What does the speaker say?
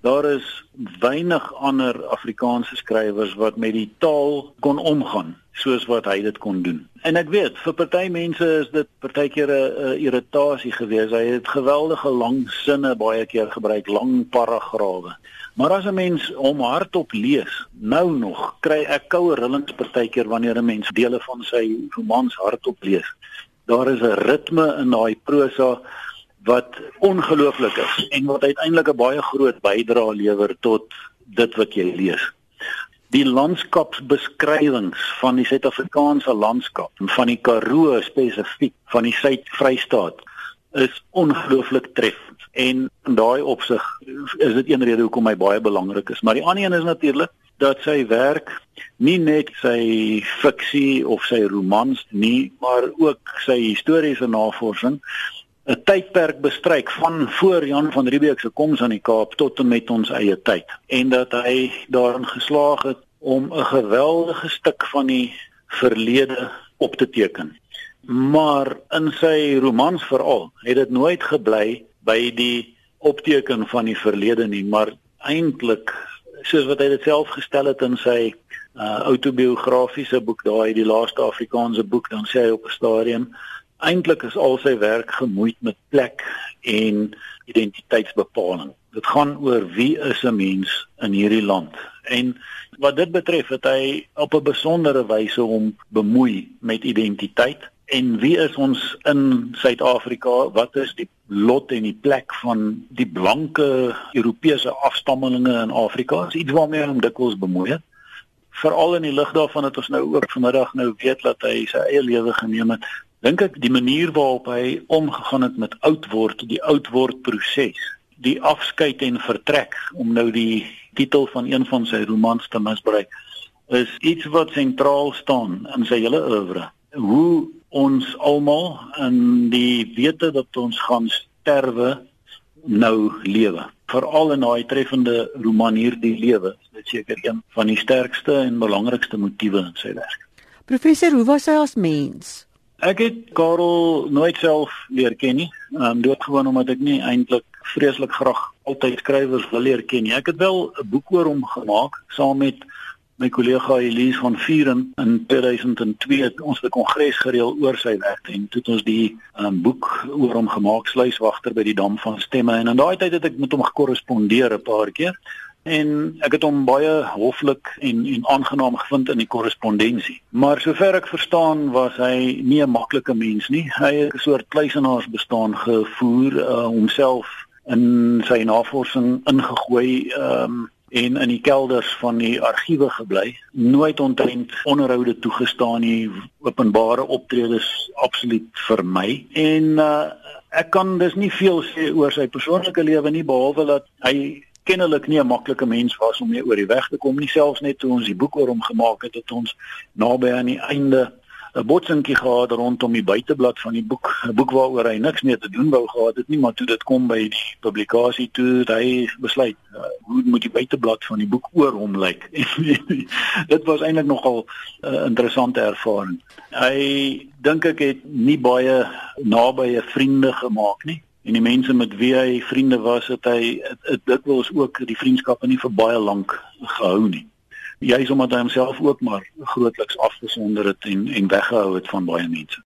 Daar is weinig ander Afrikaanse skrywers wat met die taal kon omgaan soos wat hy dit kon doen. En ek weet vir party mense is dit partykeer 'n irritasie gewees. Hy het geweldige lang sinne baie keer gebruik, lang paragrawe. Maar as 'n mens hom hardop lees, nou nog kry ek koue rillings partykeer wanneer 'n mens dele van sy romans hardop lees. Daar is 'n ritme in daai prosa wat ongelooflik is en wat uiteindelik 'n baie groot bydrae lewer tot dit wat jy lees. Die landskapsbeskrywings van die Suid-Afrikaanse landskap, van die Karoo spesifiek, van die Suid-Vrystaat is ongelooflik treffend. En in daai opsig is dit een rede hoekom hy baie belangrik is, maar die ander een is natuurlik dat sy werk nie net sy fiksie of sy romans nie, maar ook sy historiese navorsing 'n tydperk bestryk van voor Jan van Riebeeck se koms aan die Kaap tot en met ons eie tyd en dat hy daarin geslaag het om 'n geweldige stuk van die verlede op te teken. Maar in sy romans veral het dit nooit gebly by die opteken van die verlede nie, maar eintlik soos wat hy dit self gestel het in sy uh, autobiografiese boek, daai die laaste Afrikaanse boek, dan sê hy op 'n stadium eintlik is al sy werk gemoeid met plek en identiteitsbepaling. Dit gaan oor wie is 'n mens in hierdie land. En wat dit betref, het hy op 'n besondere wyse om bemoei met identiteit en wie is ons in Suid-Afrika? Wat is die lot en die plek van die blanke Europese afstammelinge in Afrika? Dis iets waarmee hom dikwels bemoei het. Veral in die lig daarvan dat ons nou ook vanmiddag nou weet dat hy sy eie lewe geneem het dink ek die manier waarop hy omgegaan het met oud word, die oud word proses, die afskeid en vertrek om nou die titel van een van sy romans te misbruik, is iets wat sentraal staan in sy hele oeuvre. Hoe ons almal in die wete dat ons gaan sterwe nou lewe. Veral in daai treffende roman hierdie lewe, dit seker een van die sterkste en belangrikste motiewe in sy werk. Professor, hoe was hy as mens? Ek het Karel nooit self leer ken nie. Ehm um, doodgewoon omdat ek nie eintlik vreeslik graag altyd skrywers wil leer ken nie. Ek het wel 'n boek oor hom gemaak saam met my kollega Elise van Vieren in 2002 het ons 'n kongres gereël oor sy werk en toe het ons die um, boek oor hom gemaak Sluiswagter by die Dam van Stemme en in daai tyd het ek met hom gekorrespondeer 'n paar keer en ek het hom baie hoflik en en aangenaam gevind in die korrespondensie. Maar sover ek verstaan was hy nie 'n maklike mens nie. Hy het 'n soort kluisenaars bestaan gevoer uh, homself in sy navorsing ingegooi um, en in die kelders van die argiewe gebly. Nooit ontrent onderhoude toegestaan nie, openbare optredes absoluut vermy. En uh, ek kan dus nie veel sê oor sy persoonlike lewe nie behalwe dat hy kennelik nie 'n maklike mens was om mee oor die weg te kom nie. Selfs net toe ons die boek oor hom gemaak het het ons naby aan die einde 'n botsingkie gehad rondom die buiteblad van die boek. 'n boek waaroor hy niks meer te doen wou gehad het nie maar toe dit kom by die publikasie toe hy besluit uh, hoe moet die buiteblad van die boek oor hom lyk? Dit was eintlik nogal 'n uh, interessante ervaring. Hy dink ek het nie baie nabye vriende gemaak nie en die mense met wie hy vriende was het hy dit was ook die vriendskappe nie vir baie lank gehou nie. Juis omdat hy homself ook maar grootliks afgesonder het en en weggehou het van baie mense